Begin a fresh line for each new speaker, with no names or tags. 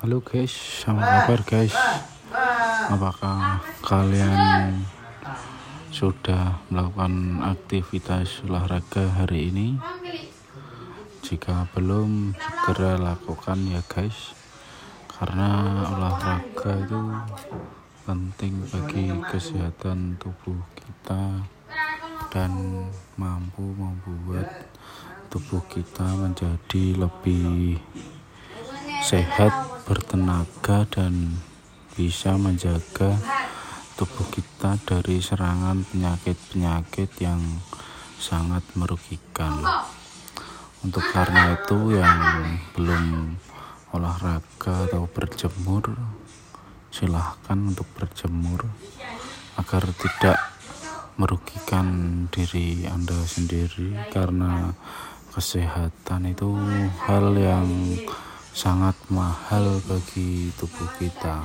Halo guys, apa kabar guys? Apakah kalian sudah melakukan aktivitas olahraga hari ini? Jika belum, segera lakukan ya guys. Karena olahraga itu penting bagi kesehatan tubuh kita dan mampu membuat tubuh kita menjadi lebih sehat bertenaga dan bisa menjaga tubuh kita dari serangan penyakit-penyakit yang sangat merugikan. Untuk karena itu yang belum olahraga atau berjemur silahkan untuk berjemur agar tidak merugikan diri Anda sendiri karena kesehatan itu hal yang sangat mahal bagi tubuh kita.